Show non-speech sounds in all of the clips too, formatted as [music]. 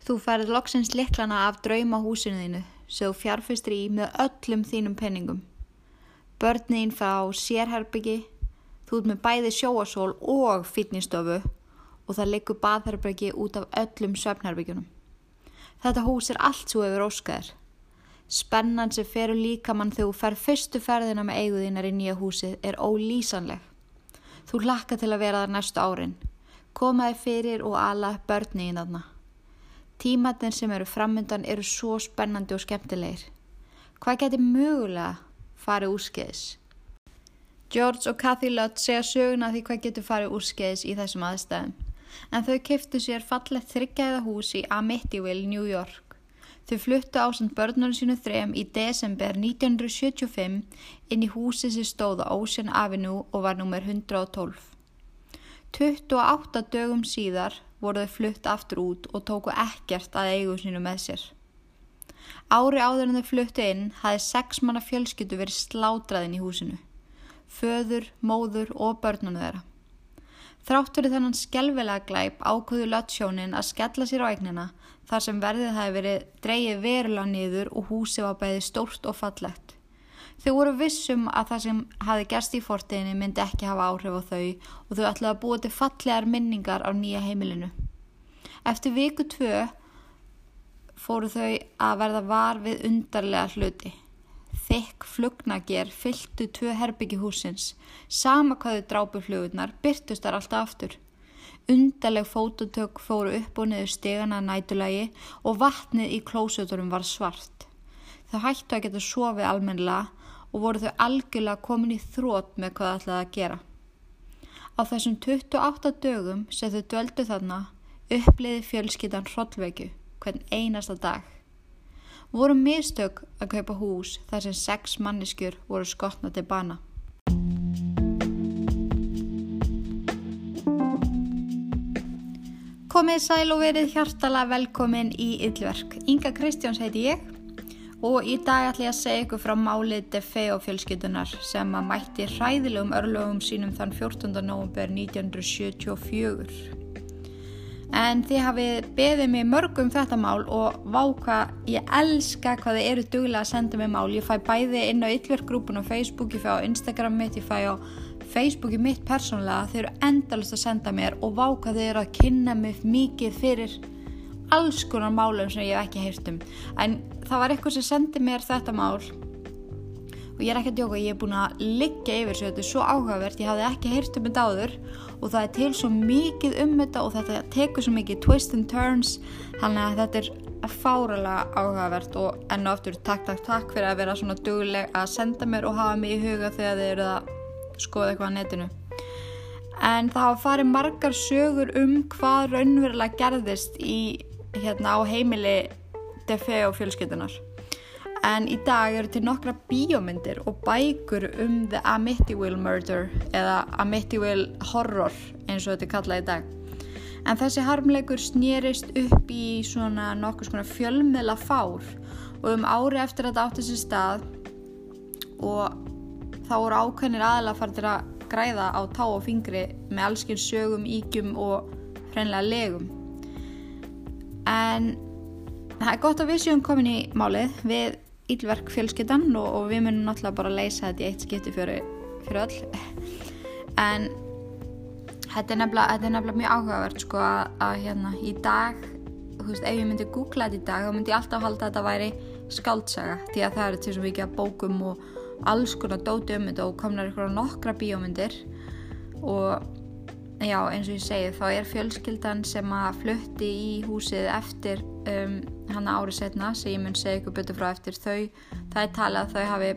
Þú færð loksins liklana af draumahúsinu þínu sem þú fjárfistir í með öllum þínum penningum. Börnin fá sérherbyggi, þú ert með bæði sjóasól og fitnessstofu og það liggur baðherbyggi út af öllum söfnherbyggjunum. Þetta hús er allt svo yfir óskaðir. Spennan sem ferur líka mann þegar þú fer fyrstu ferðina með eiguðínar í nýja húsið er ólýsanleg. Þú hlakka til að vera þar næstu árin. Komaði fyrir og ala börni í þarna. Tímatinn sem eru framöndan eru svo spennandi og skemmtilegir. Hvað getur mögulega farið úrskeiðis? George og Kathy Lutt segja söguna því hvað getur farið úrskeiðis í þessum aðstæðum. En þau kiftu sér fallett þryggjaða hús í Amityville, New York. Þau fluttu ásand börnunum sínu þrem í desember 1975 inn í húsi sem stóða Ocean Avenue og var nummer 112. 28 dögum síðar voru þau flutt aftur út og tóku ekkert að eigu sinu með sér. Ári áður en þau fluttu inn hafði sex manna fjölskyttu verið slátraðin í húsinu. Föður, móður og börnunu þeirra. Þrátt fyrir þennan skelvelega glæp ákvöðu Latsjónin að skella sér á eignina þar sem verðið hafi verið dreyið verulega niður og húsi var bæði stórt og fallegt. Þau voru vissum að það sem hafi gerst í forteginni myndi ekki hafa áhrif á þau og þau ætlaði að búa til fallegar minningar á nýja heimilinu. Eftir viku tvö fóru þau að verða var við undarlega hluti. Þykk flugnager fylltu tvö herbyggi húsins, sama hvaðu drápu flugurnar, byrtust þar alltaf aftur. Undarleg fótutök fóru upp og niður stegana nætulagi og vatnið í klósuturum var svart. Þau hættu að geta sofið almennilega og voru þau algjörlega komin í þrótt með hvað það ætlaði að gera. Á þessum 28 dögum sem þau döldu þarna uppliði fjölskyttan hrollvekju hvern einasta dag. Voru mistök að kaupa hús þar sem sex manneskjur voru skotna til bana. Komið sæl og verið hjartala velkomin í Yllverk. Inga Kristjáns heiti ég og í dag ætlum ég að segja ykkur frá málið Defeo fjölskytunar sem að mætti hræðilegum örlögum sínum þann 14. november 1974. En þið hafið beðið mig mörgum þetta mál og váka, ég elska hvað þið eru duglega að senda mig mál. Ég fæ bæði inn á yllverkgrúpun á Facebook, ég fæ á Instagram mitt, ég fæ á Facebooki mitt persónlega. Þið eru endalust að senda mér og váka þið eru að kynna mig mikið fyrir alls konar málum sem ég hef ekki heyrt um. En það var eitthvað sem sendi mér þetta mál. Og ég er ekki að djóka, ég er búin að liggja yfir svo þetta er svo áhugavert, ég hafði ekki heyrt um þetta áður. Og það er til svo mikið um þetta og þetta tekur svo mikið twist and turns, þannig að þetta er fáralega áhugavert. Og enn og aftur takk, takk, takk fyrir að vera svona dugleg að senda mér og hafa mig í huga þegar þið eru að skoða eitthvað á netinu. En það hafa farið margar sögur um hvað raunverulega gerðist í, hérna, á heimili Defeo fjölskyldunar. En í dag eru til nokkra bíómyndir og bækur um The Amityville Murder eða Amityville Horror eins og þetta er kallað í dag. En þessi harmleikur snýrist upp í svona nokkur svona fjölmiðla fár og um ári eftir að þetta átti sér stað og þá voru ákveðnir aðla farið til að græða á tá og fingri með allskinn sögum, ígjum og hreinlega legum. En það er gott að við séum komin í málið við ílverk fjölskyttan og, og við munum náttúrulega bara að leysa þetta í eitt skipti fyrir, fyrir öll. En þetta er nefnilega, þetta er nefnilega mjög áhugavert sko að, að hérna í dag þú veist ef ég myndi googla þetta í dag þá myndi ég alltaf halda að þetta væri skaldsaga því að það eru til svo mikið að bókum og alls konar dóti um þetta og komnar ykkur á nokkra bíómyndir. Og já eins og ég segi þá er fjölskyldan sem að flutti í húsið eftir um, hann árið setna sem ég mun segja ykkur betur frá eftir þau. Það er talið að þau hafi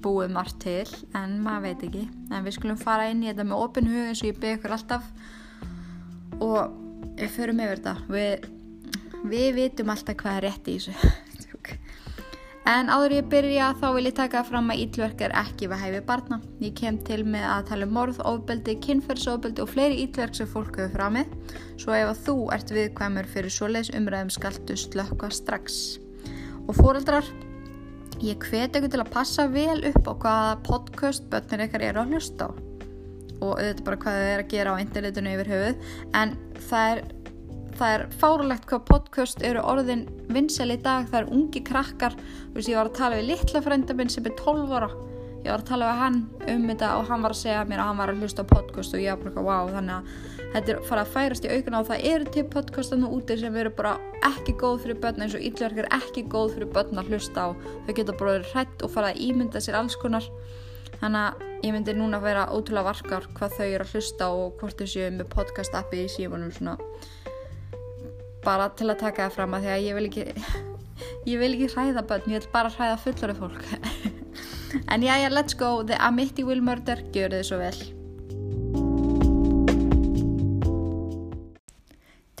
búið margt til en maður veit ekki. En við skulum fara inn í þetta með opin hug eins og ég byrja ykkur alltaf. Og við förum yfir þetta. Við, við vitum alltaf hvað er rétt í þessu En áður ég byrja þá vil ég taka fram að ítlverk er ekki við hæfi barna. Ég kem til með að tala um morð, ofbeldi, kynferðsofbeldi og fleiri ítlverk sem fólk hefur framið. Svo ef að þú ert viðkvæmur fyrir svoleiðs umræðum skaltu slökka strax. Og fóreldrar, ég hveti ykkur til að passa vel upp á hvaða podcast börnir ykkar eru að hlusta á. Og auðvitað bara hvað þið er að gera á internetinu yfir höfuð. En það er það er fáralegt hvað podcast eru orðin vinsel í dag, það eru ungi krakkar. Þú veist, ég var að tala við litla frænda minn sem er 12 ára. Ég var að tala við hann um þetta og hann var að segja mér að hann var að hlusta podcast og ég var bara, wow, þannig að þetta er farað að færast í aukuna og það eru til podcastanu úti sem eru bara ekki góð fyrir börn eins og yllverk er ekki góð fyrir börn að hlusta á. Þau geta bara verið hrætt og farað að ímynda sér alls konar. Þannig að ég myndi núna vera ótrúlega varkar hvað þau eru að hlusta og hvort þau séu með podcast appi í símanum svona bara til að taka það fram að því að ég vil ekki [laughs] ég vil ekki hræða börn, ég vil bara hræða fullari fólk [laughs] en já, já, let's go The Amity Will Murder, gjör þið svo vel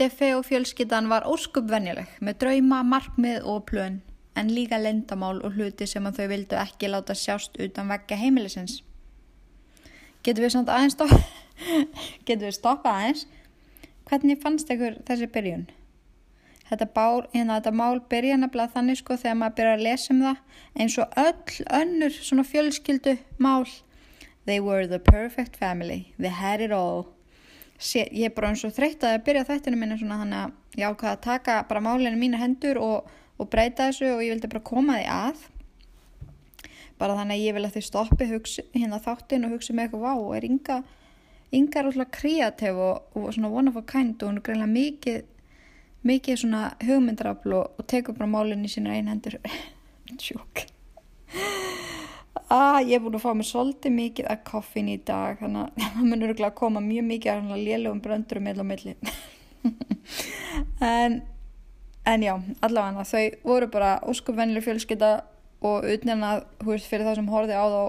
Defe og fjölskyttan var óskupvennileg með drauma, markmið og plön en líka lendamál og hluti sem þau vildu ekki láta sjást utan vekka heimilisins. Getur við samt aðeins stoppa? [laughs] Getur við stoppa aðeins? Hvernig fannst ykkur þessi byrjun? Þetta, bál, hérna, þetta mál byrja nefnilega þannig sko þegar maður byrja að lesa um það eins og öll önnur svona fjölskyldu mál. They were the perfect family. They had it all. Sé, ég er bara eins og þreytt að byrja þættinu minna svona þannig að ég ákvaða að taka bara málinu mína hendur og og breyta þessu og ég vildi bara koma því að bara þannig að ég vil að þið stoppi hugsa, hérna þáttinn og hugsa með eitthvað vá og er ynga ynga er alltaf kreatív og, og svona one of a kind og hún er greinlega mikið mikið svona hugmyndrafl og, tekur bara málinn í sína einhendur [laughs] sjúk. Ah, ég er búin að fá mig svolítið mikið að koffin í dag þannig að [laughs] það munur að koma mjög mikið að lélugum bröndurum meðl og milli. [laughs] En en já, allavega þau voru bara óskupvennileg fjölskytta og utnirna, hú veist, fyrir það sem horfið á þá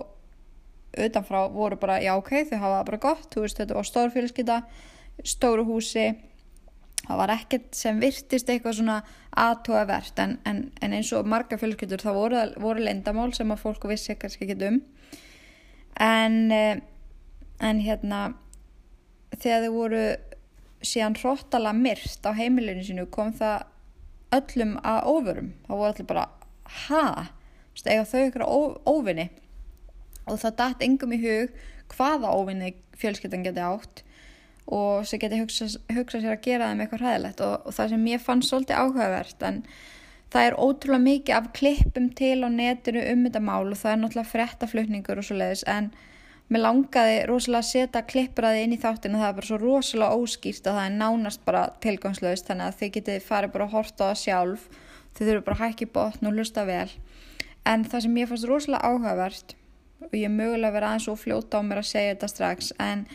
utanfrá voru bara, já ok, þau hafa bara gott, þú veist, þetta var stór fjölskytta stóru húsi það var ekkert sem virtist eitthvað svona aðtóavert en, en, en eins og marga fjölskyldur það voru, voru lendamál sem að fólku vissi kannski ekki um. En eh, en hérna þegar þau voru síðan hróttala myrt á heimilinu sinu kom það öllum að óvörum. Þá voru allir bara, ha? Eða þau ykkur óvinni og það dætt engum í hug hvaða óvinni fjölskyttan geti átt og sem geti hugsa, hugsa sér að gera þeim eitthvað hræðilegt og, og það sem ég fann svolítið áhugavert en það er ótrúlega mikið af klippum til á netinu um þetta mál og það er náttúrulega frettaflutningur og svo leiðis en mér langaði rosalega að setja klippuraði inn í þáttinu það er bara svo rosalega óskýrt og það er nánast bara tilgangslöst þannig að þið getið farið bara að horta á það sjálf þið þurfum bara að hækki botn og lusta vel. En það sem ég fannst rosalega áhugavert og ég mögulega verið aðeins og fljóta á mér að segja þetta strax en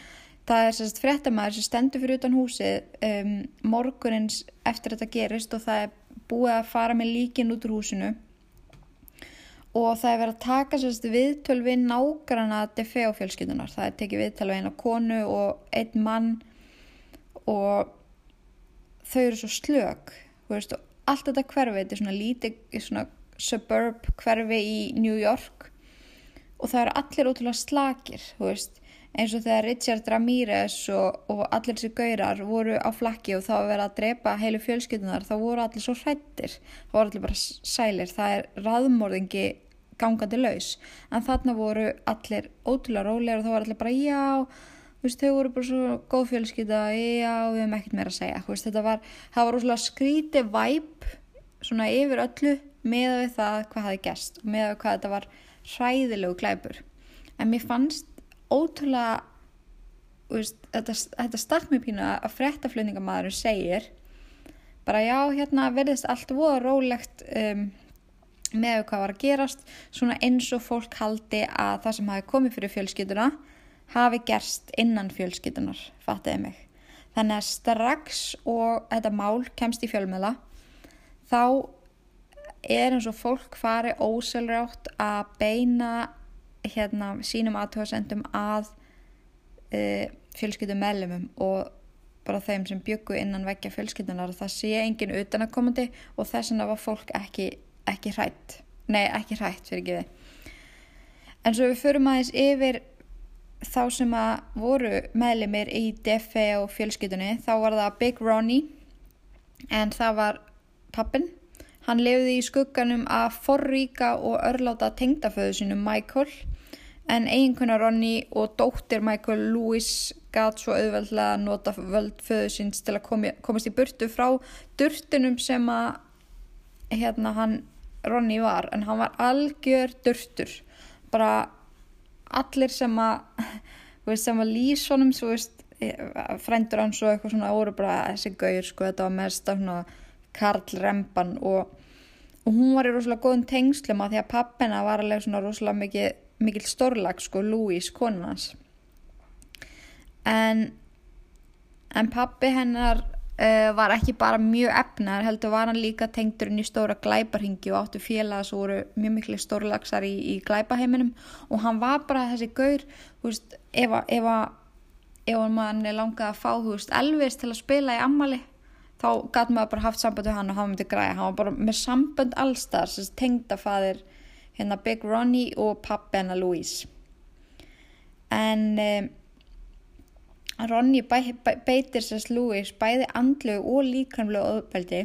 það er sérst frettamæður sem stendur fyrir utan húsið um, morgunins eftir þetta gerist og það er búið að fara með líkin út úr húsinu og það er verið að taka sérst viðtöl við nágrana DFO fjölskyldunar. Það er tekið viðtöl við eina konu og einn mann og þau eru svo slög. Veist, allt þetta hverfi, þetta er svona lítið, svona suburb hverfi í New York og það eru allir ótrúlega slakir, veist, eins og þegar Richard Ramirez og, og allir þessi gaurar voru á flakki og þá vera að drepa heilu fjölskyldunar, þá voru allir svo hrættir, þá voru allir bara sælir, það er raðmórðingi gangandi laus. En þarna voru allir ótrúlega rólegar og þá var allir bara já veist, þau voru bara svo góð fjölskytta já, við hefum ekkert meira að segja. Veist, þetta var, það var ótrúlega skríti væp svona yfir öllu með það hvað hafi gæst og með við hvað þetta var hræðilegu glæpur. En mér fannst ótrúlega veist, þetta, þetta stakk mér pínu að frettaflutningamæður segir bara já, hérna verðist allt voru rólegt um með hvað var að gerast svona eins og fólk haldi að það sem hafi komið fyrir fjölskytuna hafi gerst innan fjölskytunar fattiði mig. Þannig að strax og þetta mál kemst í fjölmjöla þá er eins og fólk fari óselrátt að beina hérna sínum aðtöðasendum að e, fjölskytum meðlumum og bara þeim sem byggu innan vekja fjölskytunar það sé engin utanakomandi og þess vegna var fólk ekki ekki hrætt. Nei ekki hrætt fyrir ekki við. En svo við förum aðeins yfir þá sem að voru meðlemið í DFE og fjölskytunni þá var það Big Ronnie en það var pappin hann lefði í skugganum að forríka og örláta tengdaföðu sinu Michael en eiginkona Ronny og dóttir Michael Lewis gæt svo auðveldlega að nota völd föðu síns til að komi, komast í burtu frá durtunum sem að hérna hann Ronny var. En hann var algjör durtur. Bara allir sem að [laughs] sem að svo veist frændur hans og eitthvað svona voru bara þessi gauður sko þetta var mest af svona Karl Remban og, og hún var í rosalega góðum tengslum að því að pappina var alveg svona rosalega mikið mikil stórlag sko, Louise, konunans en en pappi hennar uh, var ekki bara mjög efnar, heldur var hann líka tengdurinn í stóra glæparhingi og áttu félaga sem voru mjög miklu stórlagsar í, í glæpaheiminum. Og hann var bara þessi gaur, þú veist ef að ef ef mann er langað að fá, þú veist, Elvis til að spila í ammali, þá gæti maður bara haft samband við hann og hann myndi græða, hann var bara með samband allstar, tengdafaðir hérna Big Ronnie og pappi hennar Louise en um, Ronnie bæ, bæ, beitir sérst Louise bæði andlu og líkamlega öðbeldi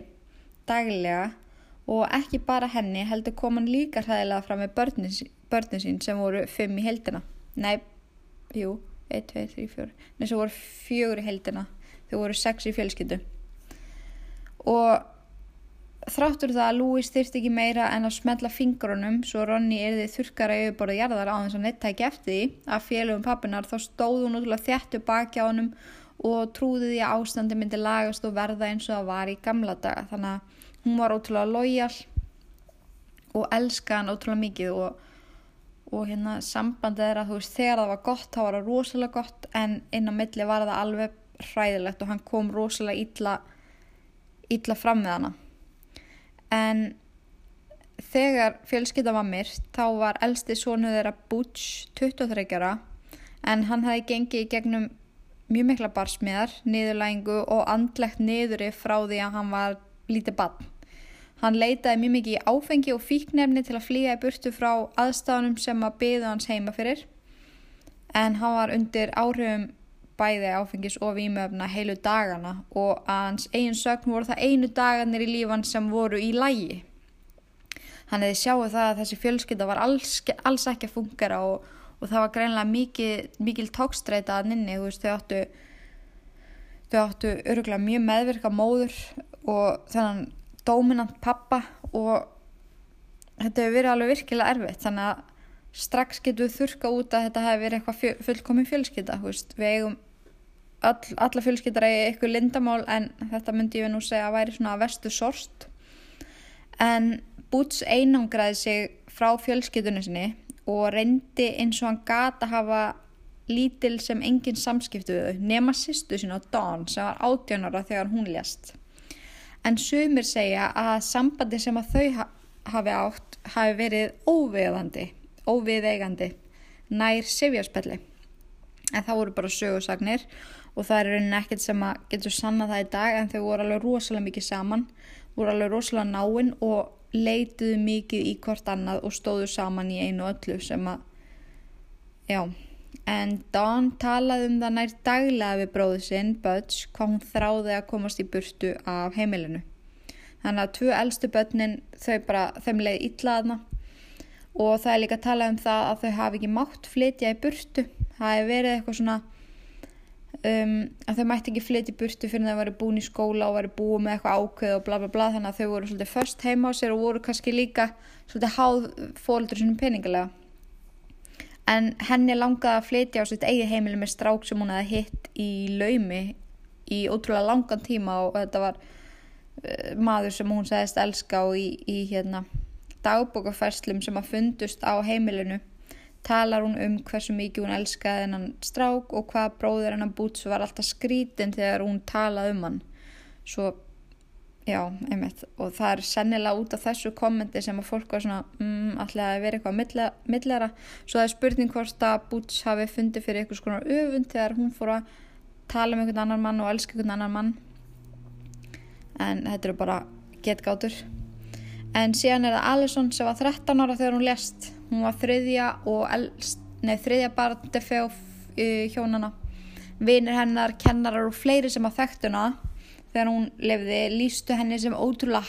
daglega og ekki bara henni heldur kom hann líka hræðilega fram með börnin, börnin sín sem voru fimm í heldina nei, jú 1, 2, 3, 4 nei, sem voru fjögur í heldina þau voru sex í fjölskyldu. Og Þráttur það að Louis þyrst ekki meira en að smetla fingrunum svo Ronny erði þurkara yfirborða jarðar á þess að netta ekki eftir því að félögum pappinar þá stóð hún útrúlega þjættu baki á hennum og trúði því að ástandi myndi lagast og verða eins og það var í gamla daga. Þannig að hún var ótrúlega lojal og elska hann ótrúlega mikið og, og hérna sambandið er að þú veist þegar það var gott þá var það rosalega gott en inn á milli var það alveg hræðilegt og hann kom rosalega illa, illa fram með hana en þegar fjölskylda var myrt þá var elsti sónu þeirra Butch 23 ára en hann hafi gengið í gegnum mjög mikla barsmiðar, niðurlægingu og andlegt niðuri frá því að hann var lítið bann. Hann leitaði mjög mikið í áfengi og fíknefni til að flýja í burtu frá aðstafanum sem að byðu hans heima fyrir en hann var undir áhrifum bæði áfengis og výmöfna heilu dagana og að hans eigin sögn voru það einu dagarnir í lífan sem voru í lægi. Hann hefði sjáu það að þessi fjölskylda var alls, alls ekki að fungera og, og það var greinlega mikil, mikil tókstreita að nynni, þú veist, þau áttu, þau áttu öruglega mjög meðvirka móður og þennan dominant pappa og þetta hefur verið alveg virkilega erfitt, þannig að strax getum við þurka út að þetta hefur verið eitthvað fullkomin fjölskylda, við eigum all, alla fjölskyldar eða eitthvað lindamál en þetta myndi ég nú segja að væri svona vestu sorst en Boots einangraði sig frá fjölskyldunni sinni og reyndi eins og hann gata hafa lítil sem engin samskiptu við þau nema sýstu sín á Dawn sem var átjónara þegar hún lést. En sumir segja að sambandi sem að þau hafi átt hafi verið óviðandi óviðeigandi nær sifjarspelli en það voru bara sögursagnir og það er rauninni ekkert sem að getur sanna það í dag en þau voru alveg rosalega mikið saman voru alveg rosalega náinn og leituðu mikið í hvort annað og stóðu saman í einu öllu sem að já. En Dawn talaði um það nær daglega við bróðu sinn Budge hvað hún þráði að komast í burtu af heimilinu. Þannig að tvö eldstu börnin þau bara þeim leiði ítlaðna og það er líka að tala um það að þau hafi ekki mátt flytja í burtu. Það hefur verið eitthvað svona um, að þau mætti ekki flytja í burtu fyrir að þau væri búin í skóla og væri búið með eitthvað ákveð og bla bla bla. Þannig að þau voru svolítið först heima á sér og voru kannski líka svolítið háð fóldur sinum peningilega en henni langaði að flytja á sitt eigi heimili með strák sem hún hefði hitt í laumi í ótrúlega langan tíma og þetta var uh, maður sem hún segist elska og í, í hérna dagbókafærslum sem að fundust á heimilinu. Talar hún um hversu mikið hún elskaði hennan strák og hvað bróður hennan Boots var alltaf skrítin þegar hún talaði um hann. Svo, já, einmitt. Og það er sennilega út af þessu kommenti sem að fólk var svona mm, alltaf að vera eitthvað millera? Svo það er spurning hvort að Boots hafi fundið fyrir eitthvað svona öfund þegar hún fór að tala um einhvern annan mann og elska einhvern annan mann. En þetta eru bara getgátur en síðan er það Alison sem var 13 ára þegar hún lest hún var þriðja og elst, nei, þriðja barn Defeo hjónana vinir hennar, kennarar og fleiri sem að þekktuna þegar hún lefði lístu henni sem ótrúlega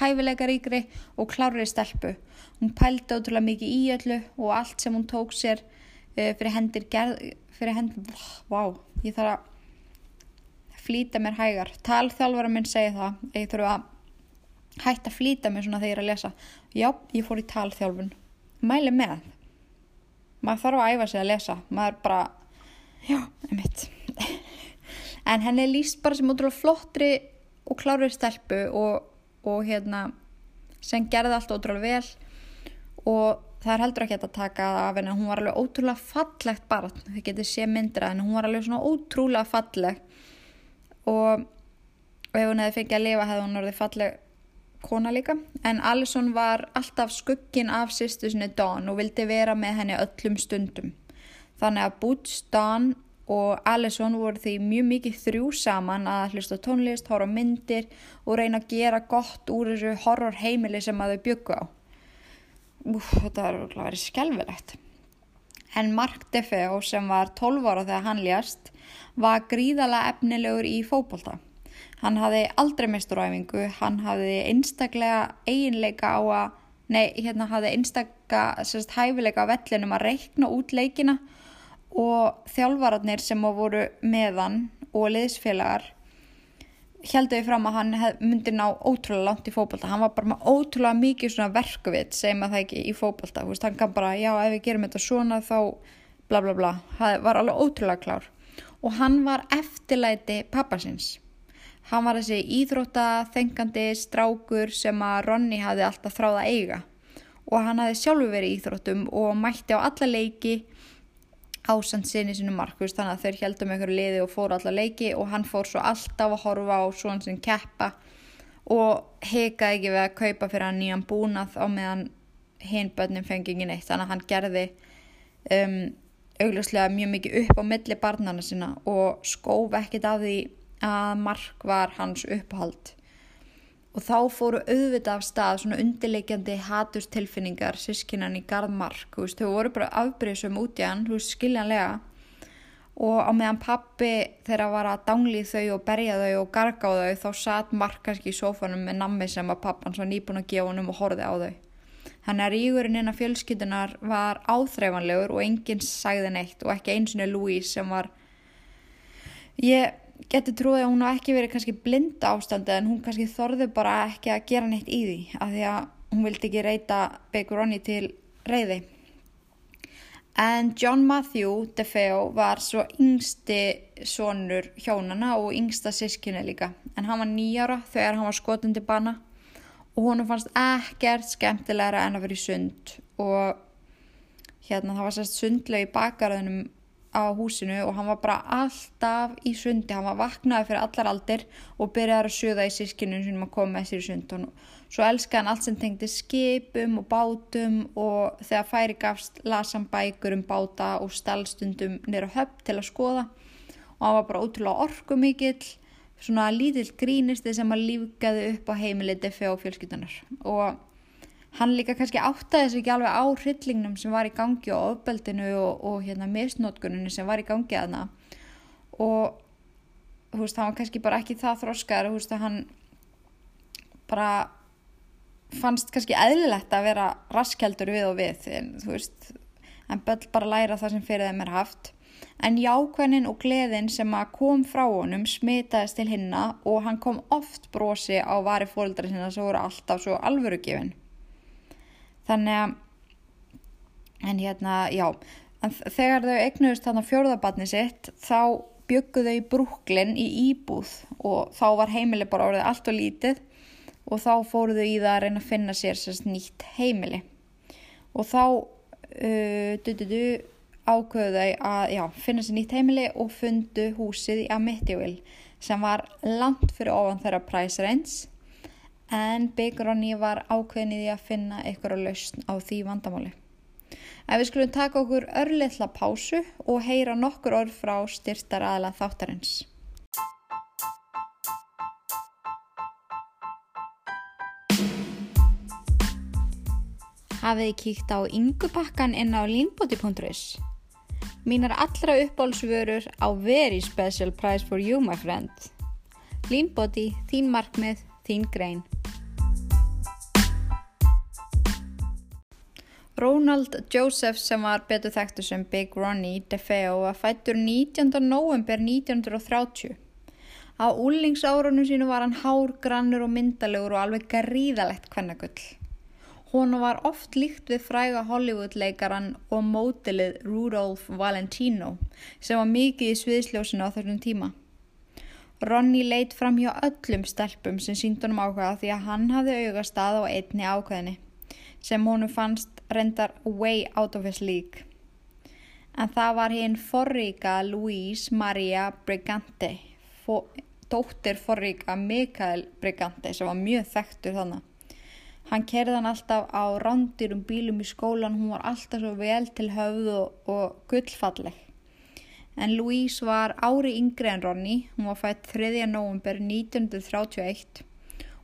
hæfileikaríkri og klárri stelpu. Hún pældi ótrúlega mikið í öllu og allt sem hún tók sér uh, fyrir hendir gerð, fyrir hendir, vá, ég þarf að flýta mér hægar. Talþjálfara minn segi það, ég þurfa að hætta að flýta mér svona þegar ég er að lesa. Já, ég fór í talþjálfun. Mæli með. Maður þarf að æfa sig að lesa. Maður bara, já, einmitt [laughs] en henni líst bara sem ótrúlega flottri og klárið stelpu og, og hérna sem gerði allt ótrúlega vel og það er heldur ekki að taka af henni hún var alveg ótrúlega fallegt bara þið getur sé myndir að henni hún var alveg svona ótrúlega falleg og, og ef hún hefði fengið að lifa hefði hún orðið falleg kona líka en Alison var alltaf skuggin af sýstu sinni Dawn og vildi vera með henni öllum stundum þannig að Boots, Dawn og Alison voru því mjög mikið þrjú saman að hlusta tónlist, horfa myndir og reyna að gera gott úr þessu horror heimili sem að þau byggu á. Úf, þetta er verið skjálfilegt. En Mark DeFeo sem var 12 ára þegar hann ljast var gríðala efnilegur í fókbalta. Hann hafði aldrei misturæfingu, hann hafði einstaklega eiginleika á að, nei, hérna hafði einstaklega sérst, hæfileika á vellinum að reikna út leikina. Og þjálfararnir sem voru meðan og liðsfélagar heldur við fram að hann myndi ná ótrúlega langt í fókbalta hann var bara með ótrúlega mikið svona verkuvit segjum að það ekki í fókbalta hann kann bara já ef við gerum þetta svona þá bla bla bla. Það var alveg ótrúlega klár. Og hann var eftirlæti pappasins hann var þessi íþrótta þengandi strákur sem að Ronny hafi alltaf þráða eiga. Og hann hafi sjálfur verið íþróttum og mætti á alla leiki ásand sinni sinu markvist þannig að þeir heldum einhverju liði og fóru alla leiki og hann fór svo alltaf að horfa á svona sem keppa og heikaði ekki við að kaupa fyrir hann nýjan búnað á meðan hinn börnum fengi ekki neitt. Þannig að hann gerði um, augljóslega mjög mikið upp á milli barnana sinna og skóf ekkit af því að mark var hans upphald og þá fóru auðvitað af stað svona undirleikjandi hatustilfinningar sískinan í gardmark þú veist, þau voru bara afbreyðsum út í hann þú veist, skiljanlega. Og á meðan pappi þeirra var að dangli þau og berja þau og garga á þau þá satt Mark kannski í sófanum með nammi sem að pappan svo nýbúin að gefa honum og horfið á þau. Þannig að ríkurinn inn á fjölskytunar var áþreifanlegur og enginn sagði neitt og ekki eins og Louise sem var ég getur trúið að hún á ekki verið kannski blinda ástandi en hún kannski þorði bara ekki að gera neitt í því af því að hún vildi ekki reyta Big Ronny til reyði. En John Matthew DeFeo var svo yngsti sonur hjónana og yngsta sískinni líka en hann var nýjára þegar hann var skotin til bana og hún fannst ekkert skemmtilegra en að vera í sund og hérna það var sérst sundlega í bakgarðunum á húsinu og hann var bara alltaf í sundi, hann var vaknaði fyrir allar aldir og byrjaði að suða í sískinu sem að koma með sér í sund. Og svo elskaði hann allt sem tengdi skipum og bátum og þegar færi gafst las hann bækur um báta og stallstundum nýra höpp til að skoða. Og hann var bara ótrúlega orku mikill svona lítill grínisti sem að lífgaði upp á heimiliti fyrir fjölskytunar og hann líka kannski áttaði þessu ekki alveg á hryllingnum sem var í gangi og ofbeldinu og, og hérna misnótkuninu sem var í gangi að það og þú veist, hann var kannski bara ekki það þróskar, þú veist, að hann bara fannst kannski eðlilegt að vera raskjaldur við og við, en þú veist hann böll bara læra það sem fyrir þeim er haft. En jákvænin og gleðin sem að kom frá honum smitaðist til hinna og hann kom oft brosi á vari fólkdra sinna sem voru alltaf svo alvörugifin þannig að en hérna, já en þegar þau egnuðist þarna fjórðabatni sitt þá bygguðu þau í Brooklyn í Íbúð og þá var heimili bara orðið allt og lítið og þá fóruðu í það að reyna að finna sér sérst nýtt heimili. Og þá uh, du, du, du, ákvöðu þau að já, finna sér nýtt heimili og fundu húsið í Amityville sem var langt fyrir ofan þeirra price en Big Ronny var ákveðin í því að finna á lausn á því vandamáli. En við skulum taka okkur örliðla pásu og heyra nokkur orð frá styrtar aðla þáttarins. Hafið þið kíkt á yngupakkan inn á línbóti.is? Mínar allra uppbólsvörur á very special price for you my friend. Body, þín markmið, þín grein. Ronald Joseph sem var betur þekktu sem Big Ronnie DeFeo var fættur 19. november 1930. Á úlingsárunum sínu var hann hár, grannur og myndalegur og alveg gríðalegt kvennagull. Hún var oft líkt við fræga Hollywood-leikaran og mótilið Rudolph Valentino sem var mikið í sviðsljósinu á þessum tíma. Ronny leitt fram hjá öllum stelpum sem síndunum ákvaða því að hann hafði augastað á einni ákveðinni sem honu fannst reyndar way out of his league. En það var hinn forríka Louise Maria Brigante, dóttir forríka Mikael Brigante sem var mjög þekktur þannig. Hann kerði hann alltaf á rándirum bílum í skólan, hún var alltaf svo vel til höfðu og gullfalleg en Louise var ári yngri en Ronny, hún var fætt 3. november 1931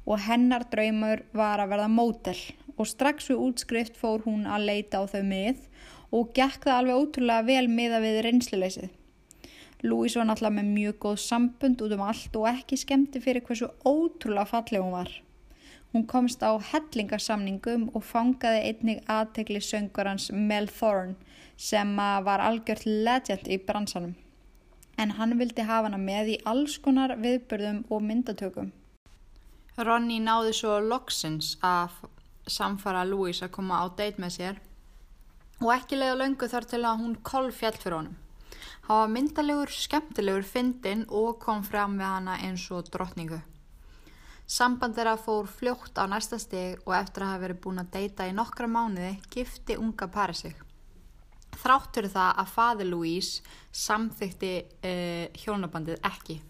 og hennar draumur var að verða mótel og strax við útskrift fór hún að leita á þau mið og gekk það alveg ótrúlega vel miða við reynsluleysið. Louise var náttúrulega með mjög góð sambund út um allt og ekki skemmti fyrir hversu ótrúlega falleg hún var. Hún komst á hellingarsamningum og fangaði einnig aðtegli söngurans Mel Thorne sem var algjört legend í bransanum. En hann vildi hafa hana með í alls konar viðbörðum og myndatökum. Ronny náði svo loksins að samfara Louise að koma á deit með sér og ekki leiða löngu þar til að hún kolf fjall fyrir honum. Hann var myndalegur, skemmtilegur, fyndinn og kom fram við hana eins og drottningu. Samband þeirra fór fljótt á næsta steg og eftir að hafa verið búin að deyta í nokkra mánuði gifti unga pari sig. Þráttur það að faði Louise samþykti uh, hjónabandið ekki.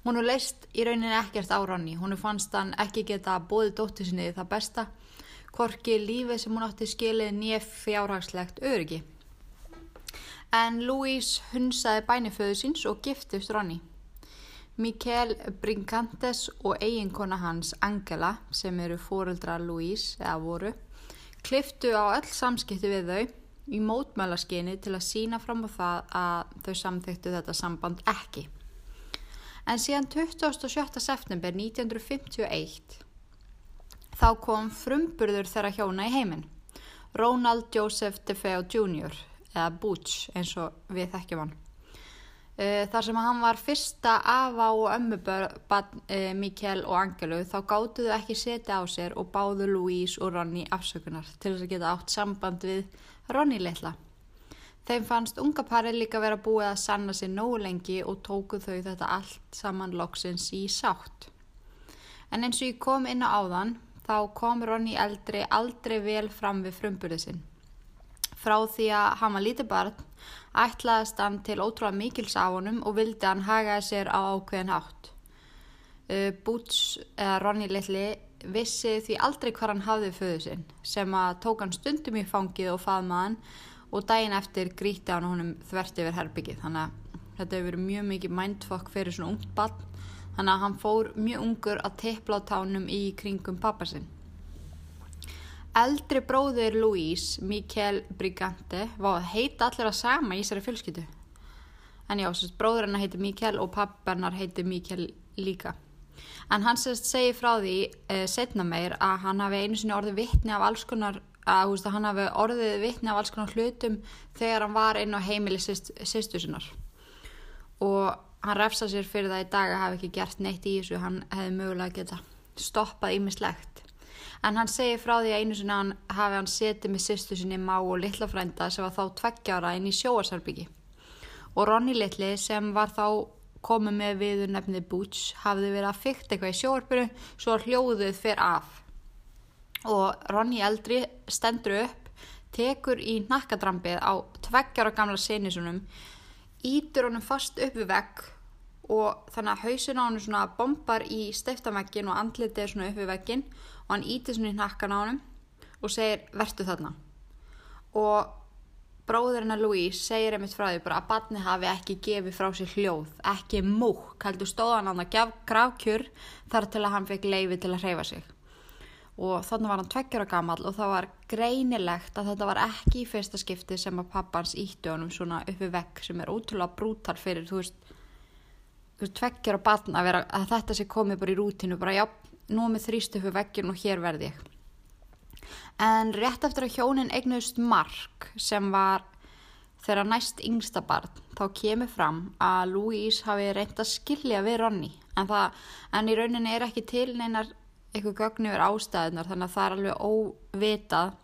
Hún er leist í rauninni ekkert á Ronny. Hún fannst hann ekki geta bóðið dóttir sinni það besta, korki lífið sem hún átti skilið nýjef fjárhagslegt öryggi. En Louise hunsaði bæniföðu síns og giftist Ronny. Mikael Brinkantes og eiginkona hans Angela, sem eru fóreldra Louise eða voru, kliftu á öll samskipti við þau í mótmælaskyni til að sína fram á það að þau samþyktu þetta samband ekki. En síðan 27. september 1951 þá kom frumburður þeirra hjóna í heiminn. Ronald Joseph DeFeo Jr. eða Butch eins og við þekkjum hann. Eh, þar sem hann var fyrsta afa og ömmuböðn eh, Mikael og Angelu þá gáttuðu ekki setja á sér og báðu Louise og Ronny afsökunar til þess að geta átt samband við Ronny litla. Þeim fannst unga pari líka vera búið að sanna sér nógu lengi og tóku þau þetta allt saman loksins í sátt. En eins og ég kom inn á áðan þá kom Ronny eldri aldrei vel fram við frumburðið sinn. Frá því að hann var lítið barn ætlaðist hann til ótrúlega mikils á honum og vildi hann hagaði sér á ákveðin hátt. Uh, Boots eða Ronny litli vissi því aldrei hvað hann hafði föðu sinn sem að tók hann stundum í fangið og faðmaðan og daginn eftir gríti hann honum þvert yfir herbyggið þannig að þetta hefur verið mjög mikið mindfuck fyrir svona ungt barn þannig að hann fór mjög ungur að teppla á tánum í kringum pappa sinn. Eldri bróðir Louise, Mikael Brigante var að heita allir að sama í þessari fjölskyttu en já, bróður hennar heiti Mikael og pappa hennar heiti Mikael líka. En hann sérst segi frá því uh, setna meir að hann hafi einu sinni orðið vittni af alls konar að veist, hann hafi orðið vittni af alls konar hlutum þegar hann var inn á heimili sýstu sinnar. Og hann refsa sér fyrir það í dag að hafa ekki gert neitt í þessu hann hefði mögulega geta stoppað ímislegt en hann segi frá því að einu sinni hann hafi hann setið með sýstu sinni má og litla frænda sem var þá tveggjára inn í sjóarsarbyggi og Ronny Littli sem var þá komið með viður nefnið Butch hafði verið að fykta eitthvað í sjóarpuru svo hljóðuð fyrir af. Og Ronny eldri stendur upp tekur í nakkadrampið á tveggjara gamla senisunum ítur honum fast upp við vegg og þannig að hausin á hann svona bombar í steiftamekkin og andlitið er svona upp við veggin og hann ítir svona í nakkan á hann og segir vertu þarna og bróðurinn að Louise segir einmitt frá því bara að barni hafi ekki gefið frá sér hljóð, ekki múk, heldur stóðan hann að grákjur þar til að hann fekk leiði til að hreyfa sig. Og þannig var hann tveggjara gammal og það var greinilegt að þetta var ekki í fyrsta skipti sem að pappans ítti honum svona uppi vekk sem er ótrúlega brútal fyrir, þú veist, tveggjar á batn að, vera, að þetta sé komið bara í rútinu, bara já, nú með þrýstu fyrir veggin og hér verði ég. En rétt eftir að hjónin eignuðust Mark sem var þeirra næst yngsta barn, þá kemur fram að Louise hafi reynd að skilja við Ronny, en, það, en í rauninni er ekki til neinar eitthvað gögn yfir ástæðunar, þannig að það er alveg óvitað.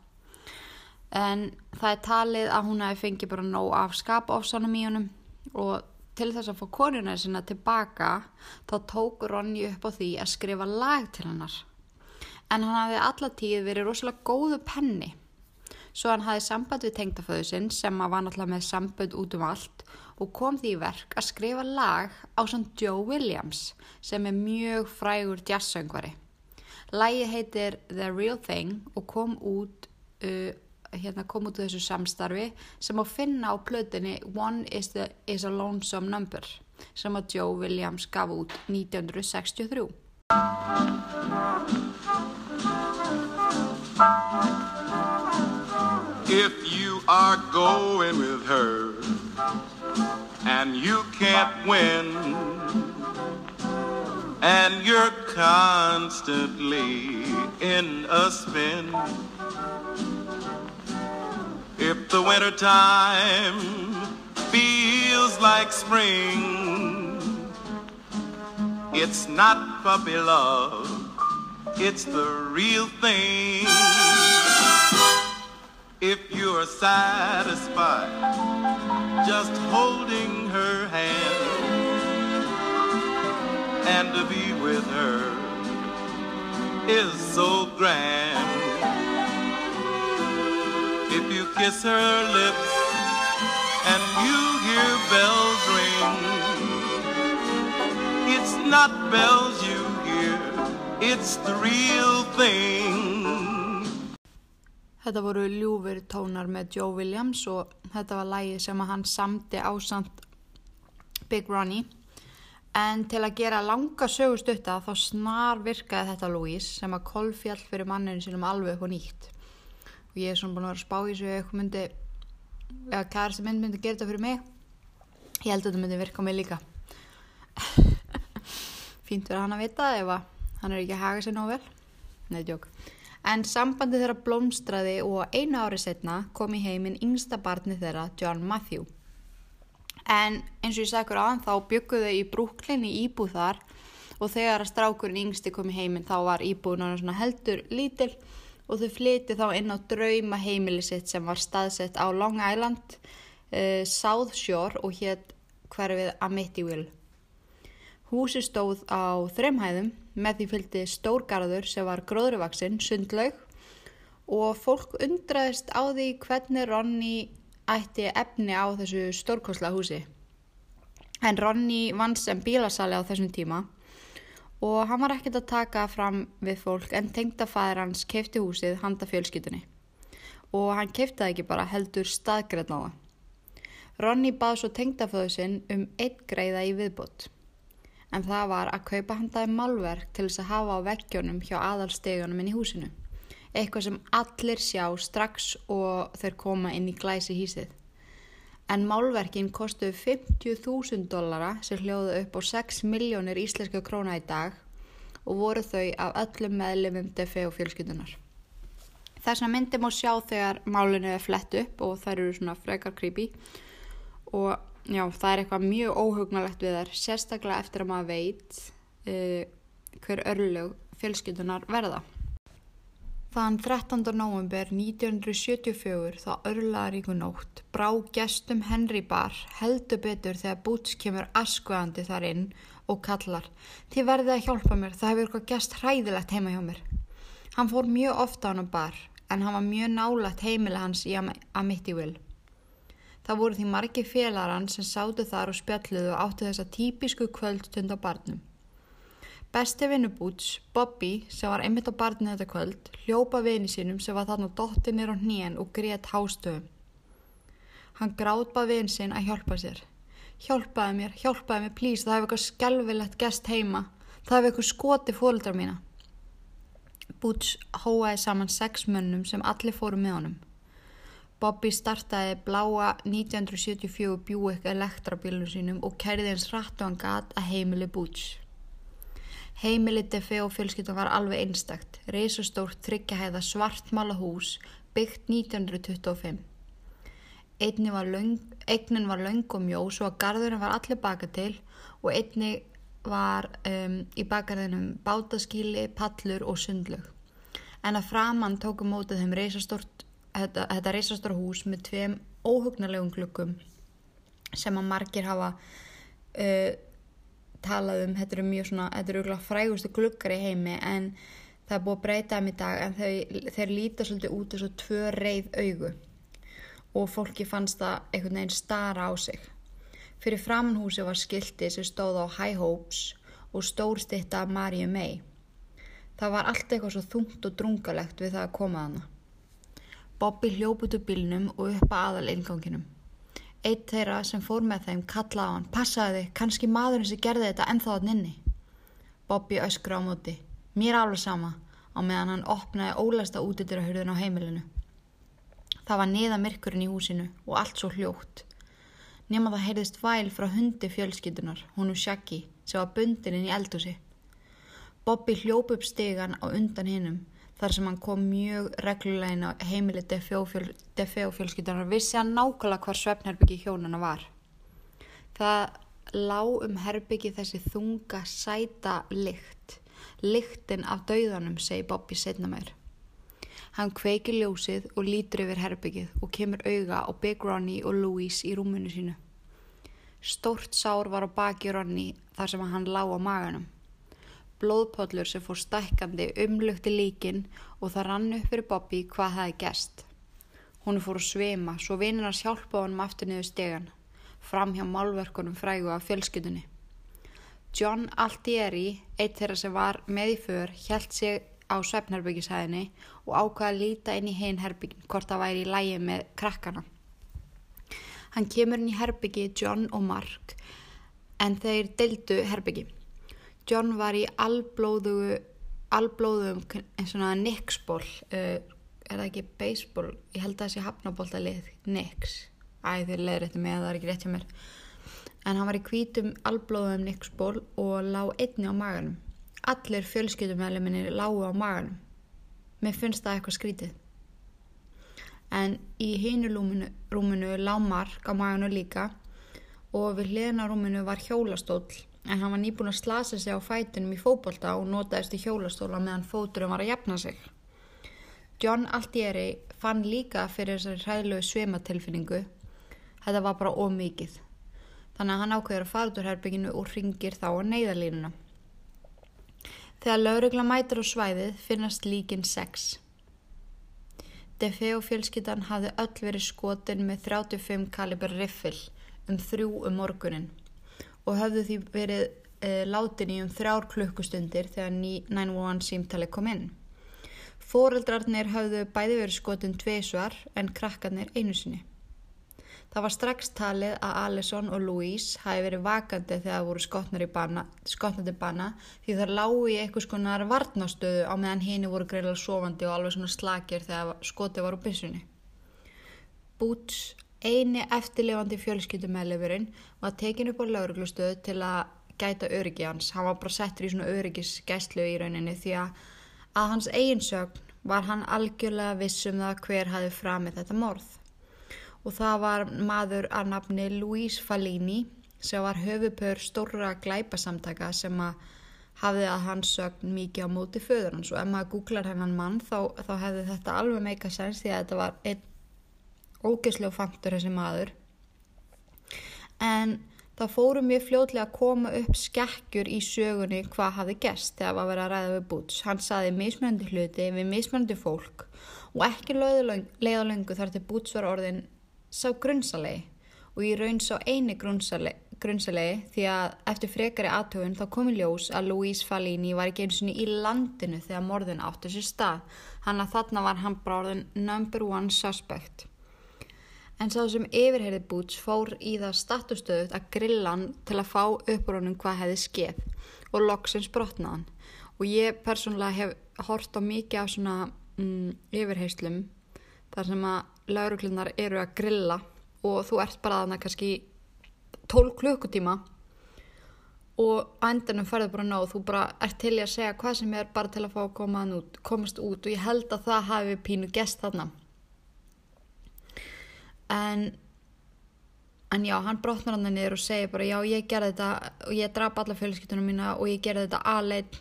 En það er talið að hún hafi fengið bara nóg af skapofsanum í honum og til þess að fá konuna sinna tilbaka þá tók Ronny upp á því að skrifa lag til hennar. En hann hafði allatíð verið rosalega góðu penni. Svo hann hafði samband við tengdaföðu sinn sem var náttúrulega með samband út um allt og kom því í verk að skrifa lag á sann Joe Williams sem er mjög frægur jazzsöngvari. Lægi heitir The Real Thing og kom út uh, hérna kom út úr þessu samstarfi sem að finna á plötinni One is, the, is a Lonesome Number sem að Joe Williams gaf út 1963. If you are going with her and you can't win and you're constantly in a spin If the winter time feels like spring, it's not puppy love, it's the real thing. If you're satisfied just holding her hand and to be with her is so grand. If you kiss her lips and you hear bells ring, it's not bells you hear, it's the real thing. Þetta voru ljúfur tónar með Joe Williams og þetta var lægi sem að hann samti ásand Big Ronnie. En til að gera langa sögustutta þá snar virkaði þetta Louise sem að kolfjall fyrir manninu sínum alveg og nýtt. Og ég er svona búin að vera að spá í þessu eitthvað myndi eða kærasti mynd myndi gera þetta fyrir mig. Ég held að þetta myndi virka á mig líka. [laughs] Fínt verið hann að vita ef að hann er ekki að haga sér nóg vel. Nei, djók. En sambandi þeirra blómstraði og einu ári setna kom í heiminn yngsta barni þeirra, John Matthew. En eins og ég sagði aðan þá bygguðu í brúklinni íbúð þar. Og þegar að strákurinn yngsti kom í heiminn þá var íbúðun heldur lítil. Og þau flyti þá inn á drauma heimili sitt sem var staðsett á Long Island, uh, South Shore og hétt hverfið Amityville. Húsi stóð á þremhæðum með því fylgdi stórgarður sem var gróðruvaksinn, sundlaug. Og fólk undraðist á því hvernig Ronny ætti efni á þessu stórkosla húsi. En Ronny vann sem bílasali á þessum tíma og hann var ekkert að taka fram við fólk en tengdafæðir hans kefti húsið handa fjölskytunni og hann kefti það ekki bara heldur staðgreðn á það. Ronny bað svo tengdaföðu sinn um einn greiða í viðbót en það var að kaupa handaði málverk til þess að hafa á vekkjónum hjá aðalstegunum inn í húsinu eitthvað sem allir sjá strax og þeir koma inn í glæsi hísið en málverkin kostuðu 50.000 dollara sem hljóðu upp á 6 miljónir íslenska króna í dag og voru þau af öllum meðlefum defi og fjölskyldunar. Þessna myndi má sjá þegar málinu er flett upp og þær eru svona frekar creepy og já, það er eitthvað mjög óhugnalegt við þær, sérstaklega eftir að maður veit uh, hver örlög fjölskyldunar verða. Þann 13. november 1974 þá örlaðar ykkur nótt brá gestum Henry Barr heldur betur þegar Boots kemur askveðandi þar inn og kallar Þið verðið að hjálpa mér, það hefur eitthvað gest hræðilegt heima hjá mér. Hann fór mjög ofta á hann á Barr en hann var mjög nálagt heimilega hans í Amityville. Það voru því margi félagar hann sem sátu þar og spjalluðu og áttu þessa típisku kvöldstund á barnum. Besti vinnubúts, Bobby, sem var einmitt á barnið þetta kvöld, hljópa vini sínum sem var þarna dottinir á hnén og greiðt hástöðum. Hann gráðbað vin sinn að hjálpa sér. Hjálpaði mér, hjálpaði mér, plís, það hefur eitthvað skjálfilegt gest heima. Það hefur eitthvað skoti fólkdrar mína. Boots hóaði saman sex mönnum sem allir fóru með honum. Bobby startaði bláa 1974 Buick elektrabílunum sínum og kærði eins rætt og hann gat að heimili Butch. Heimili Defe og fjölskyldan var alveg einstakt, reysastórt þryggjahæða svartmála hús byggt 1925. Eignin var löng, eignin var löng og mjó svo að garðurinn var allir baka til og einni var um, í bakarðinum bátaskíli, pallur og sundlög. En að framann tóku mótið þeim reysastort, þetta, þetta reysastóra hús með tveim óhugnalegum glukkum sem að margir hafa uh, talað um, þetta eru mjög svona, þetta eru frægustu glukkar í heimi en það er búið að breyta þeim í dag en þau, þeir líta svolítið út og tvö reið augu og fólki fannst það einhvern veginn stara á sig. Fyrir framhúsi var skilti sem stóð á High Hopes og stórstitta Marju May. Það var allt eitthvað svo þungt og drungalegt við það að koma að hana. Bobby hljóp út úr bílnum og upp að aðal einganginum. Eitt þeirra sem fór með þeim kallaði á hann, passaði þig, kannski maðurinn sem gerði þetta ennþá hann inni. Bobby öskra á móti, mér alveg sama, á meðan hann opnaði ólæsta útidyrahurðin á heimilinu. Það var niða myrkurinn í húsinu og allt svo hljótt. Nefn að það heyrðist væl frá hundi fjölskyldunar, húnu Shaggy, sem var bundininn í eldúsi. Bobby hljóp upp stegan á undan hinnum þar sem hann kom mjög reglulegin á heimili Defeo fjölskyldunar vissi hann nákvæmlega hvar svefnherbyggi hjónana var. Það lág um herbyggi þessi þunga sæta lykt, lyktin af dauðanum, segi Bobby setna meir. Hann kveikir ljósið og lítur yfir herbyggið og kemur auga á Big Ronnie og Louise í rúmunu sínu. Stórt sár var á baki Ronnie þar sem hann lá á maganum. Blóðpóllur sem fór stækkandi umlugti líkin og það rann upp fyrir Bobby hvað það er gest. Hún fór að svima svo vinir hans hjálpa honum aftur niður stegan, fram hjá málverkunum frægu af fjölskytunni. John Altieri, eitt þeirra sem var með í för, hjælt sig á svefnherbyggisæðinni og ákvaða að líta inn í hinn herbyggin hvort það væri í lægi með krakkana. Hann kemur inn í herbyggi John og Mark en þeir deildu herbyggi. John var í alblóðu alblóðum nixból uh, er það ekki baseball? Ég held að það sé hafnabólta lið nix, æ þeir leður þetta með það er ekki rétt hjá mér. En hann var í kvítum alblóðum nixból og lág einni á maganum. Allir fjölskyldumæluminni lágu á maganum. Mér finnst það eitthvað skrítið. En í hinu rúminu, rúminu lág mark á maganu líka og við hliðina rúminu var hjólastól en hann var nýbúin að slasa sig á fætunum í fókbólta og notaðist í hjólastóla meðan fóturum var að jafna sig. John Altieri fann líka fyrir þessari hræðlegu sveimatilfinningu. Þetta var bara ómikið. Þannig að hann ákveður að fara út úr herbygginu og ringir þá á neyðalínuna. Þegar laurugla mætir á svæðið finnast líkin sex. Defeo fjölskyttan hafði öll verið skotin með 35 kaliber riffil um þrjú um morgunin og hafði því verið e, látin í um þrjár klukkustundir þegar 911 símtali kom inn. Fóreldrarnir hafðu bæði verið skotin tveisvar en krakkarnir einu sinni. Það var strax talið að Alison og Louise hafi verið vakandi þegar það voru skotnandi banna því það lágu í eitthvað skonar varnastöðu á meðan henni voru greiðlega sofandi og alveg svona slakir þegar skoti var úr byssunni. Boots, eini eftirlefandi fjölskyldumæðlefurinn, var tekin upp á lauruglustöðu til að gæta öryggi hans. Hann var bara settur í svona öryggisgæslu í rauninni því að að hans eiginsögn var hann algjörlega vissum það hver hafi framið þetta morð og það var maður að nafni Louise Fallini sem var höfupör stóra glæpasamtaka sem að hafði að hans sögn mikið á móti föður hans og ef maður googlar hennan mann þá, þá hefði þetta alveg meika sens því að þetta var einn ógeðslega fantur þessi maður. En það fórum við fljóðlega að koma upp skekkjur í sögunni hvað hafi gæst þegar að vera að ræða við Boots. Hann saði mismöndi hluti við mismöndi fólk og ekki leiðalöngu þar til Boots var orðin sá grunnsalegi og í raun sá eini grunnsalegi því að eftir frekari aðtöfun þá komi ljós að Louise Fallini var ekki eins og í landinu þegar morðin áttu sér stað. Hann að þarna var hann bara orðin number one suspect en sá sem yfirherði Boots fór í það statustöðut að grillan til að fá upprónum hvað hefði skeið og loksins brotnaðan og ég persónulega hef hort á mikið af svona mm, yfirheyslum þar sem að lauruglunar eru að grilla og þú ert bara þarna kannski 12 klukkutíma og á endanum færðu bara nóg. Þú bara ert til í að segja hvað sem er bara til að fá að koma út, komast út og ég held að það hafi pínu gest þarna en en já, hann brotnar hann niður og segir bara já, ég gerði þetta og ég draf alla fjölskyttunum mína og ég gerði þetta aðleitt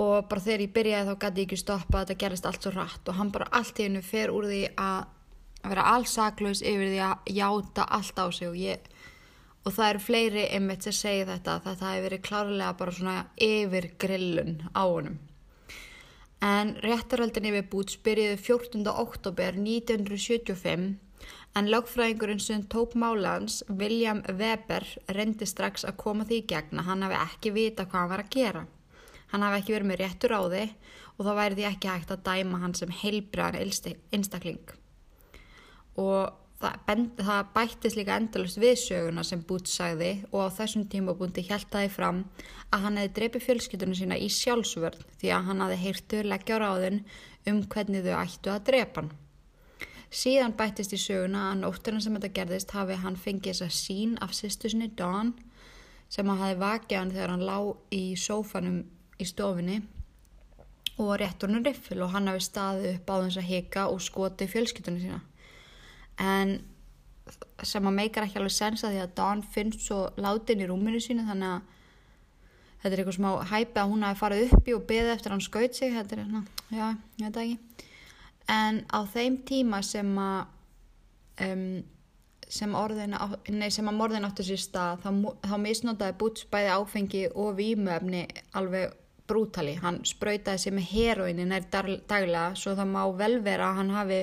og bara þegar ég byrjaði þá gæti ég ekki stoppa þetta gerist allt svo rætt og hann bara allt í hennu fer úr því að vera allsaklaus yfir því að játa allt á sig og ég og það eru fleiri einmitt sem segja þetta að þetta hefur verið klárlega bara svona yfir grillun á honum en réttarhaldin yfir búts byrjuði 14. oktober 1975 en lögfræðingurinn sem tók málans William Weber reyndi strax að koma því í gegn að hann hafi ekki vita hvað hann var að gera Hann hafi ekki verið með réttur á þið og þá væri því ekki hægt að dæma hann sem heilbriðan einstakling. Og það, það bættist líka endalust við söguna sem Boots sagði og á þessum tímabúndi held það í fram að hann hefði dreipið fjölskyldunum sína í sjálfsvörð því að hann hefði heyrtu leggja á ráðun um hvernig þau ættu að drepa hann. Síðan bættist í söguna að nótturinn sem þetta gerðist hafi hann fengið þessa sín af sýstusni Dawn sem hann hafi vakið hann þegar hann lág í sófanum í stofinni og rétt honum riffil og hann hafi staðið upp á þess að hika og skoti fjölskyttunni sína. En sem að meikar ekki alveg sensa því að Dawn finnst svo látin í rúminu sína þannig að þetta er eitthvað smá hæpi að hún hafi farið uppi og beðið eftir hann skaut sig þetta er, ná, já, ég veit ekki en á þeim tíma sem að um, sem, orðin, nei, sem að morðin áttur sér stað þá, þá misnotaði Boots bæði áfengi og výmöfni alveg brútali, hann spröytaði sig með heroinni nær daglega svo það má vel vera að hann hafi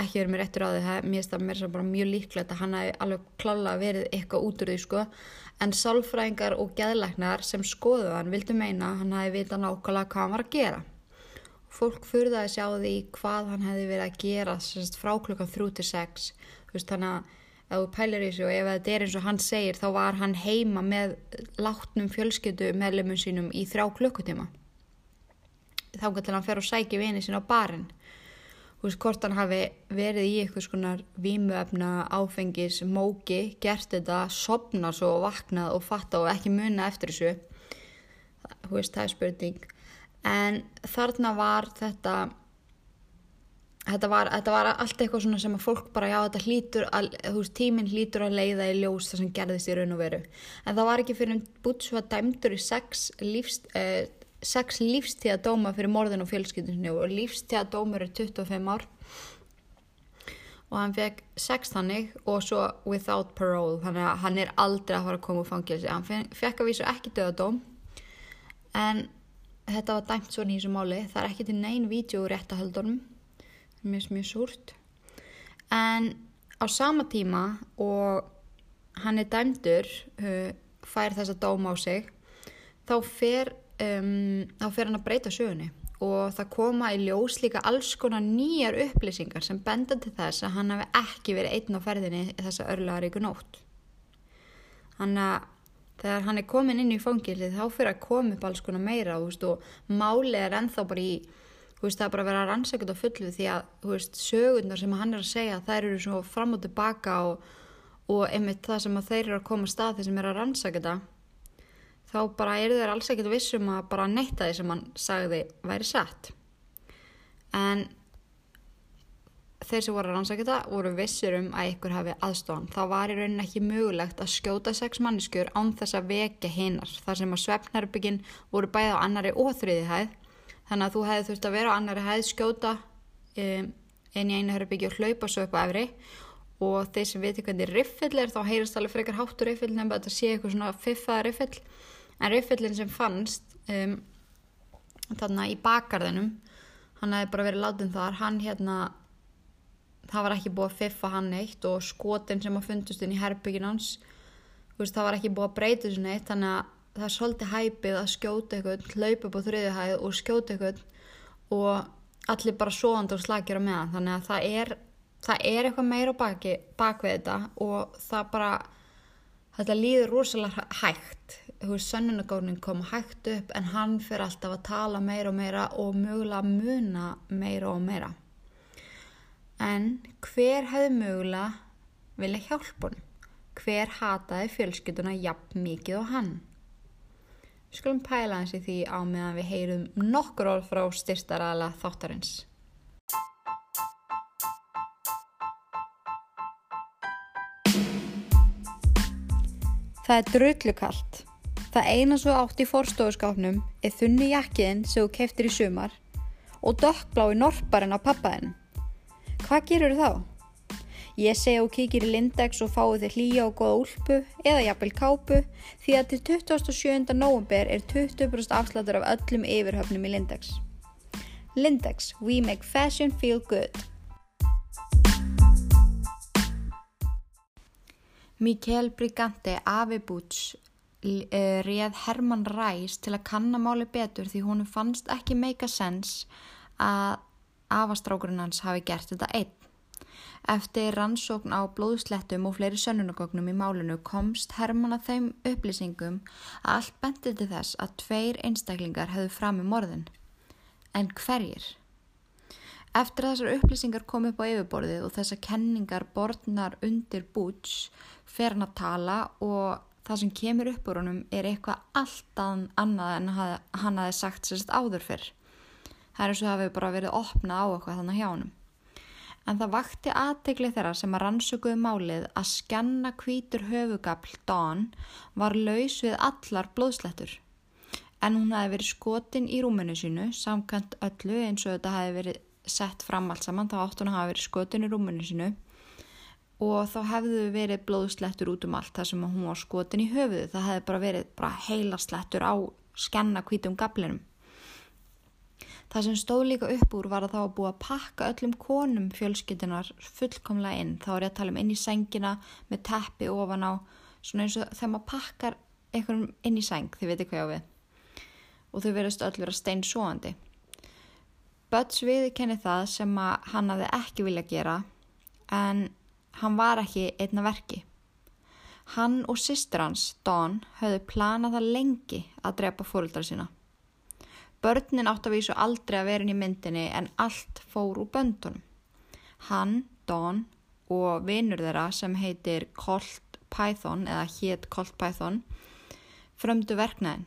ekki verið með réttur á því. Það mér það mér bara mjög líklegt að hann hafi alveg klála verið eitthvað út úr því sko. En sálfræðingar og gæðlæknar sem skoðuð hann vildi meina hann hafi vita nákvæmlega hvað hann var að gera fólk furðaði sjá því hvað hann hefði verið að gera frá klukkan 3-6 þannig að ef þú pælir þessu og ef þetta er eins og hann segir þá var hann heima með látnum fjölskyldu meðlumum sínum í þrjá klukkutíma. Þá getur hann fer og sækja vini sín á barinn. Þú veist hvort hann hafi verið í eitthvað skonar vímuöfna áfengis, móki, gert þetta sopna svo og vaknað og fatta og ekki munna eftir þessu. Þú veist það er spurning en þarna var þetta þetta var, þetta var allt eitthvað svona sem að fólk bara já þetta hlýtur að, þú veist tíminn hlýtur að leiða í ljós það sem gerðist í raun og veru. En það var ekki fyrir bútt svo að dæmdur í sex, lífst, eh, sex lífstíðadóma fyrir morðin og fjölskyldinu og lífstíðadómur er 25 ár. Og hann fekk sex þannig og svo without parole. Þannig að hann er aldrei að fara að koma úr fangilsi hann fekk að vísu ekki döðadóm en þetta var dæmt svona í þessu máli. Það er ekki til neyn vídeo rétt að höldunum mjög mjög súrt. En á sama tíma og hann er dæmdur uh, fær þess að dóma á sig þá fer, um, þá fer hann að breyta sögunni. Og það koma í ljós líka alls konar nýjar upplýsingar sem benda til þess að hann hafi ekki verið einn á ferðinni þessa örlaðar ykkur nótt. Hann að þegar hann er komin inn í fangilið þá fyrir að koma upp alls konar meira veist, og máli er ennþá bara í veist, það er bara að vera rannsækjað á fullu því að veist, sögurnar sem hann er að segja þær eru svo fram og tilbaka og, og einmitt það sem þeir eru að koma stað þeir sem eru að rannsækja það þá bara eru þeir alls ekkert vissum að bara neyta því sem hann sagði væri satt. En þeir sem voru að rannsækja það voru vissir um að ykkur hafi aðstofan þá var í rauninni ekki mögulegt að skjóta sex manniskur án þess að vekja hinnar þar sem að svefnherbyggin voru bæða á annari og þriði hæð. Þannig að þú hefði þurft að vera á annari hæð skjóta um, en í einu herrbyggju og hlaupa svo upp á efri. Og þeir sem veitir hvernig riffill er þá heyrast alveg frekar háttur riffill nefnum að þetta sé eitthvað svona fiffaða riffill. En riffillin sem fannst um, þannig í bakgarðinum hann hefði bara verið látin þar hann hérna það var ekki búið að fiffa hann eitt og skotin sem að fundust inn í herrbyggin hans veist, það var ekki búið að breyta þessu neitt þannig að það er svolítið hæpið að skjóta eitthvað, hlaupa upp á þriðihæð og skjóta eitthvað og allir bara svoðandi og slagir á meðan. Þannig að það er, það er eitthvað meira baki, bakvið þetta og það bara þetta líður rosalega hægt. Sönnunagónin kom hægt upp en hann fyrir alltaf að tala meira og meira og mögulega muna meira og meira En hver hefði mögulega vilja hjálpa honum? Hver hataði fjölskylduna jafn mikið og hann? Við skulum pæla hans í því á meðan við heyrum nokkur orð frá styrstaræðala þáttarins. Það er drullukallt. Það eina svo átt í forstofuskápnum er þunni jakkiðin sem þú keftir í sumar og dökkblái norparinn á pappaðinn. Hvað gerur þá? Ég segi og kíkir í Lindex og fáið þið hlýja og goða úlpu eða jafnvel kápu því að til 27. november er 20% afslættur af öllum yfirhöfnum í Lindex. Lindex, we make fashion feel good. Mikael Brigante Avi Butch réð Herman Ræs til að kannamáli betur því hún fannst ekki make a sense að afastrákurinn hans hafi gert þetta einn. Eftir rannsókn á blóðslettum og fleiri sönnunagögnum í málinu komst Herman að þeim upplýsingum að allt bendið til þess að tveir einstaklingar hefðu fram með morðin. En hverjir? Eftir þessar upplýsingar kom upp á yfirborðið og þessar kenningar borðnar undir búts fer hann að tala og það sem kemur upp úr honum er eitthvað allt annað en hann hafi sagt sérst áður fyrr. Það er eins og það hefur bara verið opnað á eitthvað þannig hjá honum en það vakti aðtegli þeirra sem að rannsökuðu málið að skjanna kvítur höfugafl Dawn var laus við allar blóðslettur. En hún hafi verið skotin í rúminu sínu, samkant öllu eins og þetta hafi verið sett fram allt saman, þá átt hún að hafa verið skotin í rúminu sínu og þá hefðu verið blóðslettur út um allt þar sem hún var skotin í höfuðu. Það hefði bara verið bara heila slettur á skjanna kvítum gaflinum. Það sem stóð líka upp úr var að það var búið að pakka öllum konum fjölskyttunar fullkomlega inn. Þá er ég að tala um inn í sengina með teppi ofan á, svona eins og þegar maður pakkar einhvern inn í seng, þið veitir hvað ég á við. Og þau verðast öll vera stein svoandi. Böts viðkenni það sem hann hafði ekki vilja gera, en hann var ekki einna verki. Hann og sýstur hans, Dawn, höfðu planað það lengi að drepa fóröldar sína. Börnin átt að vísu aldrei að vera inn í myndinni en allt fór úr böndunum. Hann, Don og vinnur þeirra sem heitir Colt Python eða hétt Colt Python frömdu verknæðin.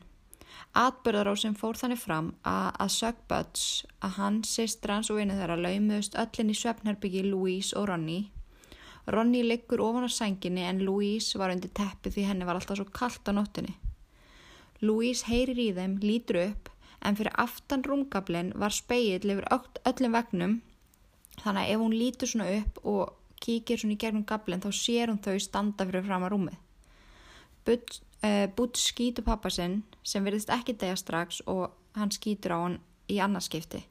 Atbörðarósinn fór þannig fram að, að Sögböts að hann, sýstrans og vinnu þeirra laumuðust öllin í svefnherbyggi Louise og Ronny. Ronny liggur ofan á sænginni en Louise var undir teppi því henni var alltaf svo kallt á nóttinni. Louise heyrir í þeim, lítur upp en fyrir aftan rúmgablin var speill yfir öllum vegnum þannig að ef hún lítur svona upp og kíkir svona í gegnum gablin þá sér hún þau standa fyrir fram að rúmið. Bútt uh, skýtur pappa sinn sem verðist ekki degja strax og hann skýtur á hann í annarskipti.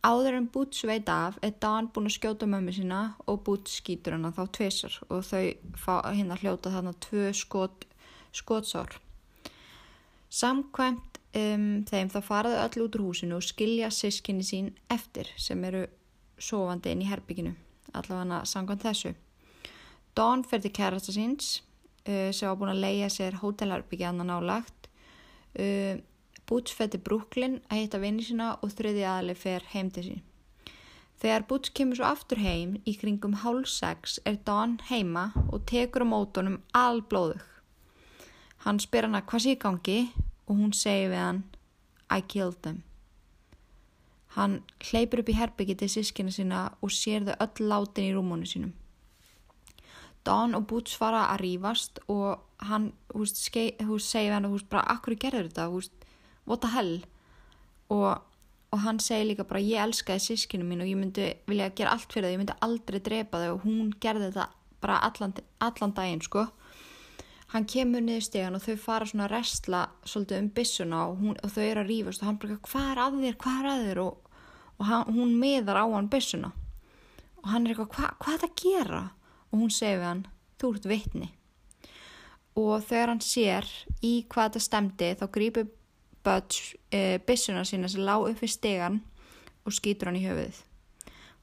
Áður en Bútt sveit af er Dan búin að skjóta mömmu sína og Bútt skýtur hann þá tveisar og þau fá hérna hljóta þarna tvö skot, skotsár. Samkvæmt um, þeim þá faraðu öll út úr húsinu og skilja sískinni sín eftir sem eru sofandi inn í herbygginu allavega sangant þessu. Dawn fer til kærasta síns uh, sem var búin að leia sér hótelherbyggja annan álagt uh, Boots fer til Brooklyn að hitta vinni sína og þriði aðli fer heim til sín. Þegar Boots kemur svo aftur heim í kringum hálf sex er Dawn heima og tekur á mótonum alblóðug. Hann spyr hana hvað sé í gangi og hún segi við hann I killed them. Hann hleypur upp í herbyggi til sískina sína og sér þau öll látin í rúmónu sínum. Dawn og Boots fara að rýfast og hann húst, skei, húst, segi við hann húst, bara akkur gerður þetta, húst, what the hell og, og hann segi líka bara ég elskaði sískinu mín og ég myndi vilja gera allt fyrir það, ég myndi aldrei drepa þau og hún gerði þetta bara allan, allan daginn sko hann kemur niður stegan og þau fara svona að restla svolítið um bissuna og, hún, og þau eru að rífast og hann bara hvað er að þér, hvað er að þér? Og, og hann, hún meðar á hann bissuna og hann er eitthvað Hva, hvað er það að gera? Og hún segir hann þú ert vitni. Og þegar hann sér í hvað þetta stemdi þá grýpur Butch e, bissuna sína sem lág upp við stegan og skýtur hann í höfuðið.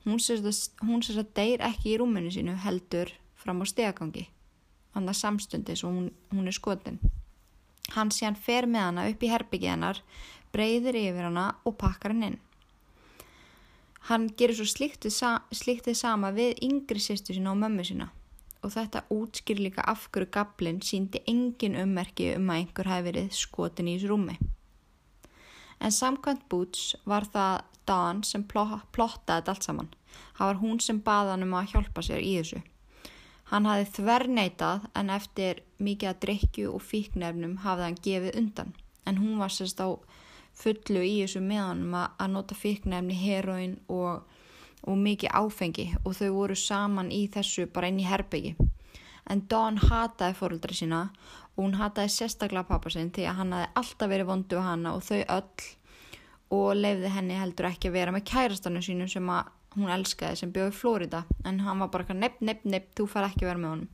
Hún sérst að deyr ekki í rúminu sínu heldur fram á stegagangi hann að samstundis og hún, hún er skotin. Hann sé hann fer með hana upp í herbyggið hennar, breyðir yfir hana og pakkar hann inn. Hann gerir svo slíktið sa sama við yngri sýstu sína og mömmu sína og þetta útskýr líka af hverju gablin síndi engin ummerki um að einhver hafi verið skotin í þessu rúmi. En samkvæmt Boots var það Dawn sem plottaði þetta allt saman. Það var hún sem baða hann um að hjálpa sér í þessu. Hann hafi þverneitað en eftir mikið að drikju og fíknefnum hafði hann gefið undan. En hún var sérst á fullu í þessu meðanum að nota fíknefni, heroin og, og mikið áfengi og þau voru saman í þessu bara inn í herbyggi. En Dawn hataði fóröldra sína og hún hataði sérstaklega pappa sinn því að hann hafi alltaf verið vondu á hana og þau öll og leiði henni heldur ekki að vera með kærastannu sínu sem að hún elskaði sem bjóði Flórida en hann var bara nepp, nepp, nepp, þú far ekki vera með honum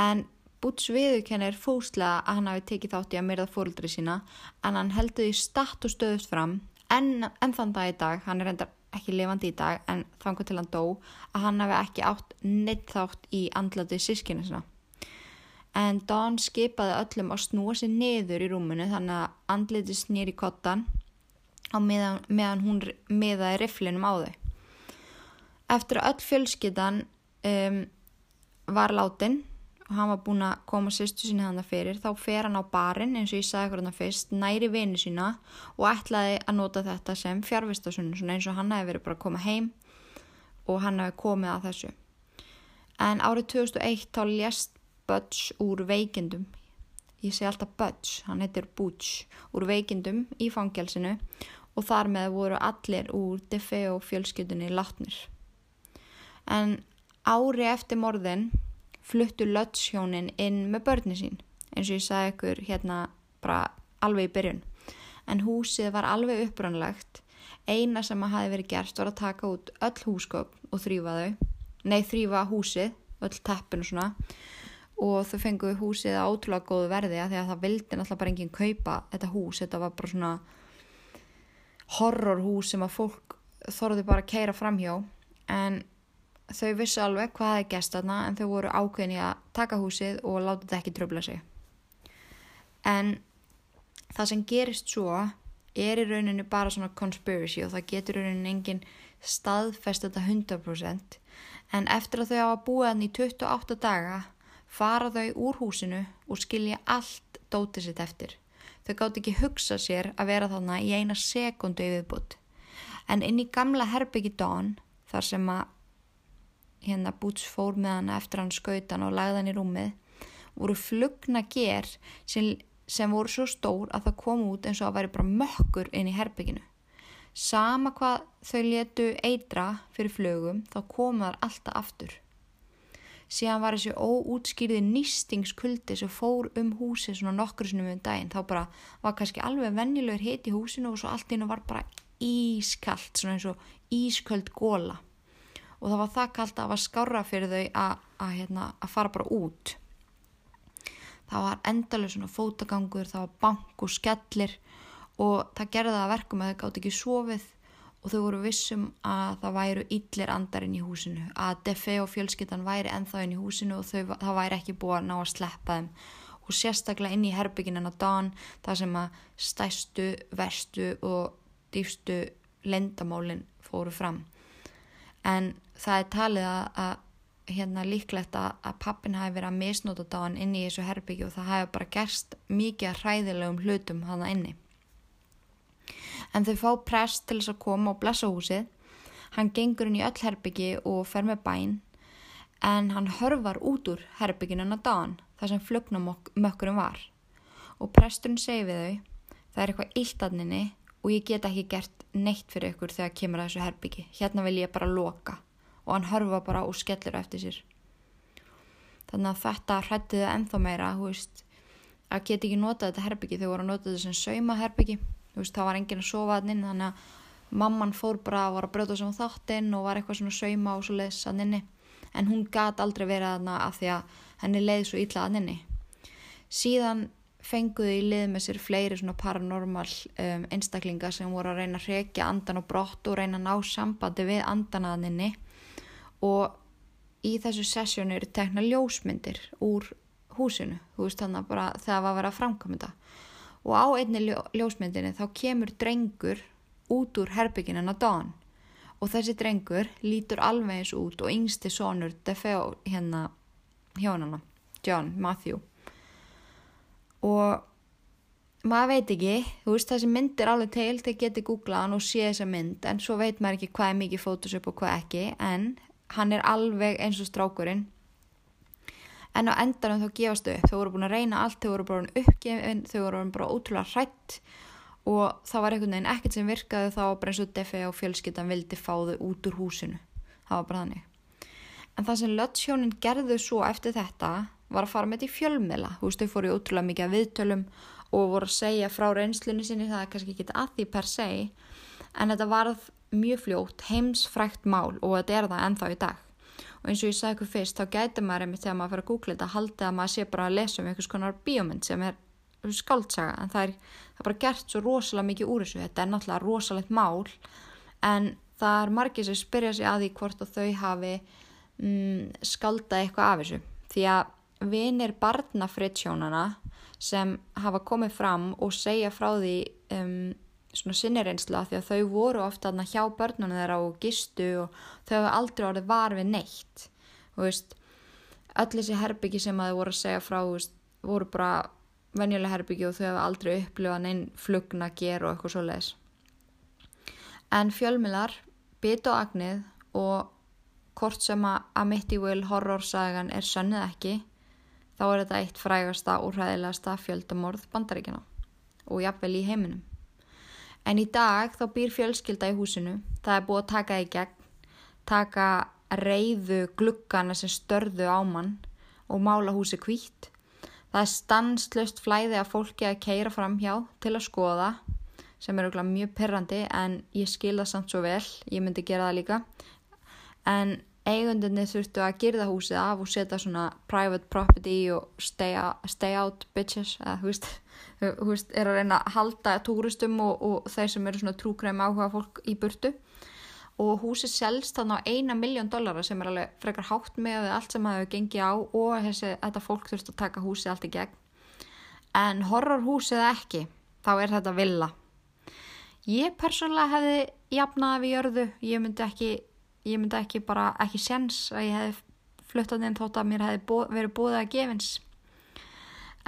en Búts viðurkennir fóslega að hann hafi tekið þátt í að myrða fóröldri sína en hann heldur því statt og stöðust fram en, en þann dag í dag, hann er reyndar ekki lifandi í dag en þangu til hann dó að hann hafi ekki átt neitt þátt í andlatið sískinu sinna en Dawn skipaði öllum að snúa sér niður í rúmunu þannig að andlitið snýr í kottan á meðan, meðan hún meðaði riflinum á þau. Eftir að öll fjölskyttan um, var látin og hann var búin að koma sýstu sína hann fyrir þá fer hann á barinn eins og ég sagði hvernig fyrst næri vini sína og ætlaði að nota þetta sem fjárvistasunum eins og hann hefði verið bara að koma heim og hann hefði komið að þessu. En árið 2001 þá lést Budge úr veikindum ég segi alltaf Budge, hann heitir Butch úr veikindum í fangelsinu og þar með voru allir úr DeFeo fjölskyldunni látnir. En ári eftir morðin fluttu lötshjónin inn með börni sín, eins og ég sagði ykkur hérna bara alveg í byrjun. En húsið var alveg upprannlegt, eina sem að hafi verið gert var að taka út öll húsgögn og þrýfa þau, nei þrýfa húsið, öll teppin og svona, og þau fenguðu húsið á ótrúlega góðu verði að því að það vildi náttúrulega bara enginn kaupa þetta hús, þetta var bara svona horrorhús sem að fólk þorði bara að keira framhjá. En þau vissi alveg hvað það er gæst aðna en þau voru ákveðin í að taka húsið og láta þetta ekki tröfla sig. En það sem gerist svo er í rauninu bara svona conspiracy og það getur í rauninu engin staðfest þetta 100% en eftir að þau hafa búið hann í 28 daga fara þau úr húsinu og skilja allt dótið sitt eftir. Þau gátt ekki hugsa sér að vera þannig í eina sekundu yfirbútt. En inn í gamla herbyggi Dawn, þar sem að hérna Boots fór með hann eftir hann skautan og lagði hann í rúmið, voru flugna ger sem, sem voru svo stór að það kom út eins og að væri bara mökkur inn í herbygginu. Sama hvað þau letu eitra fyrir flögum, þá komaðar alltaf aftur. Síðan var þessi óútskýrði nýstingskuldi sem fór um húsi svona nokkur sinum um daginn. Þá bara var kannski alveg vennilegur hitt í húsinu og svo allt innu var bara ískallt svona eins og ísköld góla og það var það kallt að það var skára fyrir þau að, að, hérna, að fara bara út það var endalega svona fótagangur það var bank og skellir og það gerði það að verkum að þau gátt ekki sofið og þau voru vissum að það væru yllir andar inn í húsinu, að Defe og fjölskyttan væri enþá inn í húsinu og þau, það væri ekki búið að ná að sleppa þeim og sérstaklega inn í herbygginin á Dan þar sem að stæstu, verstu og dýfstu lendamálinn fóru fram. En það er talið að, að hérna líklegt að, að pappin hafi verið að misnóta Dan inn í þessu herbyggi og það hafi bara gerst mikið hræðilegum hlutum hana inni. En þau fá prest til þess að koma og blessa húsið. Hann gengur inn í öll herbyggi og fer með bæn en hann hörfar út úr herbygginu á dagan þar sem flögnamökkurum var. Og presturinn segi við þau það er eitthvað íltaninni og ég get ekki gert neitt fyrir ykkur þegar kemur að þessu herbyggi. Hérna vil ég bara loka. Og hann hörfa bara og skellur eftir sér. Þannig að þetta hrættiði ennþá meira, hú veist, að geta ekki nota þetta herbyggi, þau voru að nota þetta sem sauma herbyggi veist, það var enginn að sofa hann inn þannig að mamman fór bara að var að brjóta sem þáttinn og var eitthvað svona sauma og svo leiðs hann inni. En hún gæti aldrei verið að hann af því að henni leiði svo illa hann inni. Síðan fenguði í lið með sér fleiri svona paranormal um, einstaklinga sem voru að reyna að hrekja andan og brott og reyna að ná sambandi við andanaðinni og í þessu sessjónu eru tekna ljósmyndir úr húsinu, þú veist þannig að bara það var að vera að framkvæmja þetta. Og á einni ljó, ljósmyndinni þá kemur drengur út úr herbygginin á dán og þessi drengur lítur alveg eins út og yngsti sonur Defeo hérna hjónana, John, Matthew og maður veit ekki, þú veist þessi mynd er alveg til, þeir geti googlaðan og sé þessa mynd en svo veit maður ekki hvað er mikið Photoshop og hvað ekki en hann er alveg eins og strákurinn. En á endanum þá gefast þau upp, þau voru búin að reyna allt, þau voru bara uppgefin, þau voru bara ótrúlega hrætt og það var einhvern veginn ekkert sem virkaði þá bara eins og Defi og fjölskyttan vildi fá þau út úr húsinu, það var bara þannig. En það sem Lötsjónin gerðu svo eftir þetta var að fara með þetta í fjölmela, þú veist þau fóru í ótrúlega mikið að viðtölum og voru að segja frá reynslunni sinni það er kannski ekki að því per se en þetta varð mjög fljótt heimsfrækt mál og þetta er það ennþá í dag. Og eins og ég sagði ykkur fyrst þá gæti maður einmitt þegar maður fyrir að googla þetta haldið að maður sé bara að lesa um einhvers konar bíómynd sem er skáldsaga en það er, það er bara gert svo rosalega mikið úr þessu. Þetta er náttúrulega rosalegt mál en það er margir sem spyrja sig að því hvort þau hafi mm, skaldað eitthvað af þessu. Því að vinir barnafritsjónana sem hafa komið fram og segja frá því um, svona sinnireynsla því að þau voru ofta hjá börnunum þeirra og gistu og þau hafa aldrei orðið var við neitt. Og veist öll þessi herbyggi sem að þau voru að segja frá veist, voru bara venjulega herbyggi og þau hafa aldrei upplifað neinn flugna ger og eitthvað svo leiðis en fjölmilar bit og agnið og hvort sem að Amityville horrorsagan er sönnið ekki þá er þetta eitt frægasta og hræðilegasta fjöldamorð bandaríkjana og jafnvel í heiminum. En í dag þá býr fjölskylda í húsinu, það er búið að taka í gegn, taka reyðu glukkana sem störðu á mann og mála húsi kvítt. Það er stanslöst flæði að fólki að keira fram hjá til að skoða sem er mjög perrandi en ég skilða samt svo vel, ég myndi gera það líka. En eigundinni þurftu að girða húsið af og setja svona private property og stay, stay out bitches eða hú veist, hú veist, er að reyna að halda túristum og, og þeir sem eru svona trúkræmi áhuga fólk í burtu. Og húsið selst þannig á eina miljón dollara sem er alveg frekar hátt með allt sem það hefur gengið á og þessi, þetta fólk þurftu að taka húsið allt í gegn. En horror húsið ekki þá er þetta villa. Ég persónulega hefði jafnaði við jörðu, ég myndi ekki ég myndi ekki bara ekki sens að ég hefði fluttat inn þótt að mér hefði bó, verið búið að gefins.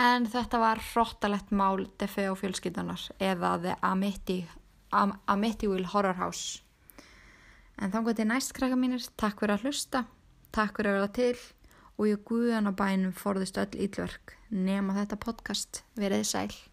En þetta var hróttalett mál Defe og fjölskyldunar eða The Amityville Horror House. En þá gott ég næst krakka mínir takk fyrir að hlusta, takk fyrir að vera til og ég guðan á bænum forðist öll ílverk nema þetta podcast, verið sæl